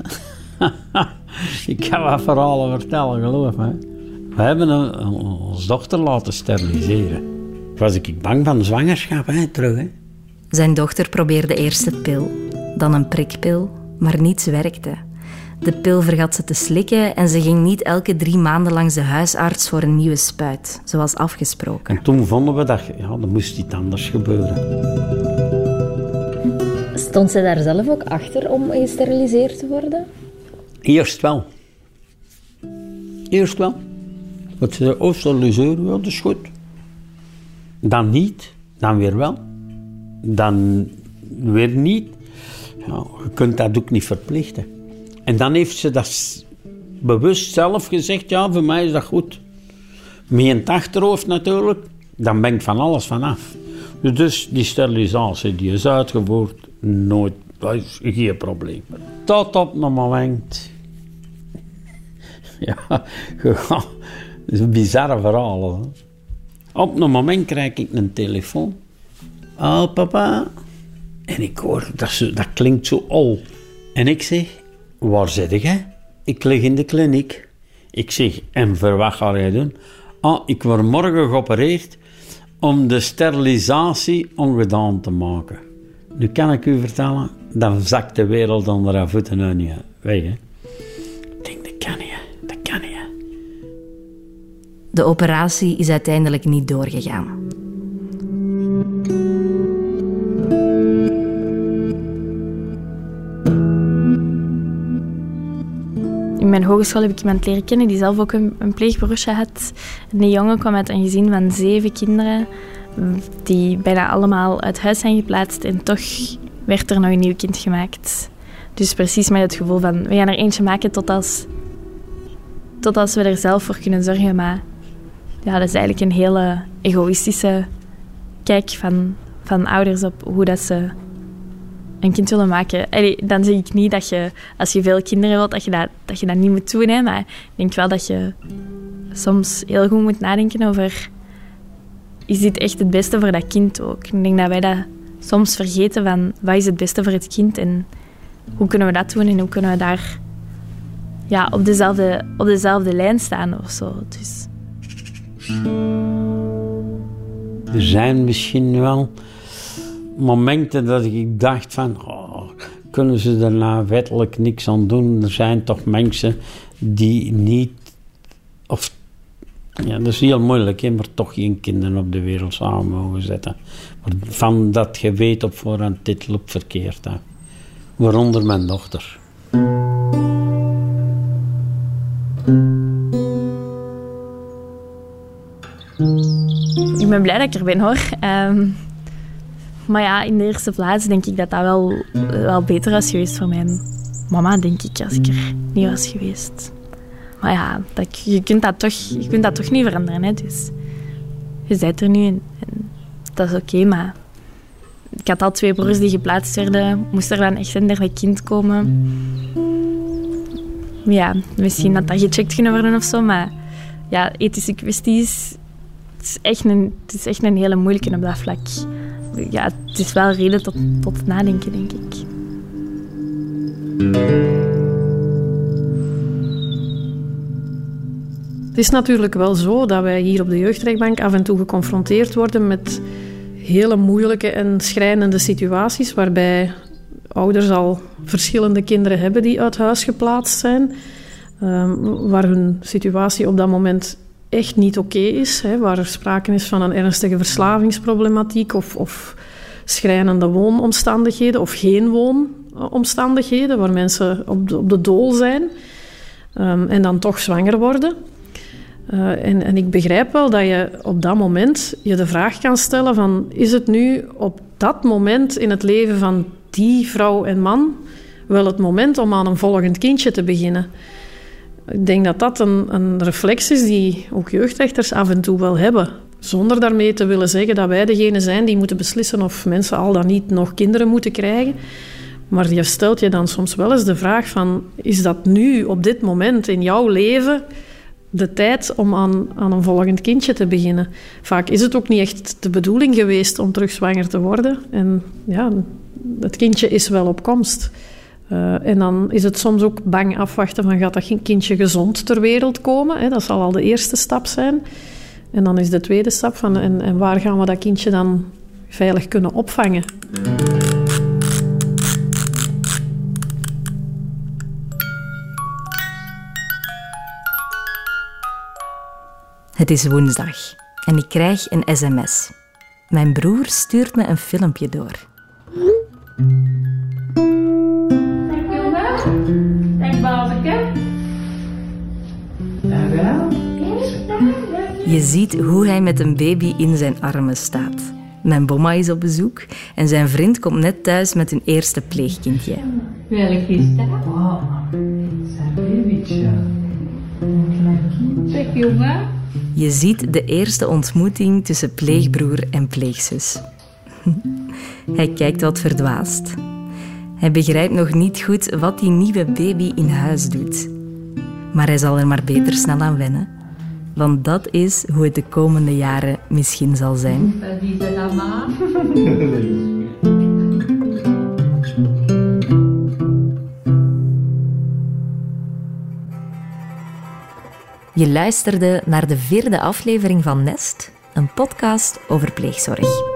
ik kan wat verhalen vertellen, geloof me. We hebben een, een- ons dochter laten steriliseren. Was ik bang van zwangerschap, hè, terug. Hè. Zijn dochter probeerde eerst de pil, dan een prikpil, maar niets werkte. De pil vergat ze te slikken en ze ging niet elke drie maanden langs de huisarts voor een nieuwe spuit, zoals afgesproken. En toen vonden we dat ja, er moest iets anders gebeuren. Stond zij daar zelf ook achter om gesteriliseerd te worden? Eerst wel. Eerst wel. Want ze zei, oh, steriliseren, ja, dat is goed. Dan niet, dan weer wel. Dan weer niet. Ja, je kunt dat ook niet verplichten. En dan heeft ze dat bewust zelf gezegd, ja, voor mij is dat goed. Met het achterhoofd natuurlijk, dan ben ik van alles vanaf. Dus die sterilisatie die is uitgevoerd, nooit, dat is geen probleem. Tot op een moment ja, dat is een bizarre verhaal. Hè? Op een moment krijg ik een telefoon. Oh, papa. En ik hoor, dat, dat klinkt zo ol. En ik zeg, waar zit jij? Ik lig in de kliniek. Ik zeg, en voor wat ga jij doen? Ah, ik word morgen geopereerd om de sterilisatie ongedaan te maken. Nu kan ik u vertellen, dan zakt de wereld onder haar voeten uit niet weg. Hè? Ik denk, dat kan niet, hè. dat kan niet. hè. De operatie is uiteindelijk niet doorgegaan. In mijn hogeschool heb ik iemand leren kennen die zelf ook een, een had. Die jongen kwam uit een gezin van zeven kinderen, die bijna allemaal uit huis zijn geplaatst. En toch werd er nog een nieuw kind gemaakt. Dus precies met het gevoel van, we gaan er eentje maken tot als, tot als we er zelf voor kunnen zorgen. Maar ja, dat is eigenlijk een hele egoïstische kijk van, van ouders op hoe dat ze een kind willen maken. Dan zeg ik niet dat je, als je veel kinderen wilt, dat je dat, dat, je niet moet doen. Maar ik denk wel dat je soms heel goed moet nadenken over... Is dit echt het beste voor dat kind ook? Ik denk dat wij dat soms vergeten van... Wat is het beste voor het kind? En hoe kunnen we dat doen? En hoe kunnen we daar ja, op, dezelfde, op dezelfde lijn staan of zo? Dus... Er zijn misschien wel momenten dat ik dacht van... Oh, kunnen ze er nou wettelijk niks aan doen? Er zijn toch mensen die niet... Of, ja, dat is heel moeilijk, hè, maar toch geen kinderen op de wereld samen mogen zetten. Van dat je weet op voorhand, dit loopt verkeerd. Waaronder mijn dochter. Ik ben blij dat ik er ben hoor. Ehm, maar ja, in de eerste plaats denk ik dat dat wel, wel beter was geweest voor mijn mama, denk ik, als ik er niet was geweest. Maar ja, dat, je, kunt dat toch, je kunt dat toch niet veranderen. Hè? Dus je bent er nu en, dat is oké, maar ik had al twee broers die geplaatst werden. Moest er dan echt een derde kind komen? Ja, misschien had dat gecheckt kunnen worden of zo, maar ja, ethische kwesties het is, echt een, het is echt een hele moeilijke op dat vlak. Ja, het is wel reden tot, tot nadenken, denk ik. Het is natuurlijk wel zo dat wij hier op de jeugdrechtbank af en toe geconfronteerd worden met hele moeilijke en schrijnende situaties waarbij ouders al verschillende kinderen hebben die uit huis geplaatst zijn, ehm, waar hun situatie op dat moment echt niet oké is, hè, waar er sprake is van een ernstige verslavingsproblematiek of, of schrijnende woonomstandigheden of geen woonomstandigheden, waar mensen op de, op de dool zijn ehm, en dan toch zwanger worden. Uh, en, en, ik begrijp wel dat je op dat moment je de vraag kan stellen van is het nu op dat moment in het leven van die vrouw en man wel het moment om aan een volgend kindje te beginnen? Ik denk dat dat een, een reflex is die ook jeugdrechters af en toe wel hebben. Zonder daarmee te willen zeggen dat wij degene zijn die moeten beslissen of mensen al dan niet nog kinderen moeten krijgen. Maar je stelt je dan soms wel eens de vraag van, is dat nu, op dit moment in jouw leven, de tijd om aan, aan een volgend kindje te beginnen. Vaak is het ook niet echt de bedoeling geweest om terug zwanger te worden. En ja, het kindje is wel op komst. Uh, en dan is het soms ook bang afwachten van gaat dat kindje gezond ter wereld komen. Hè? Dat zal al de eerste stap zijn. En dan is de tweede stap van en, en waar gaan we dat kindje dan veilig kunnen opvangen. Het is woensdag en ik krijg een sms. Mijn broer stuurt me een filmpje door. Jawel. Je ziet hoe hij met een baby in zijn armen staat. Mijn bomma is op bezoek en zijn vriend komt net thuis met hun eerste pleegkindje. Welk is dat? Oh, zijn babytje. Zeg jongen. Je ziet de eerste ontmoeting tussen pleegbroer en pleegzus. Hij kijkt wat verdwaasd. Hij begrijpt nog niet goed wat die nieuwe baby in huis doet. Maar hij zal er maar beter snel aan wennen. Want dat is hoe het de komende jaren misschien zal zijn. Je luisterde naar de vierde aflevering van Nest, een podcast over pleegzorg.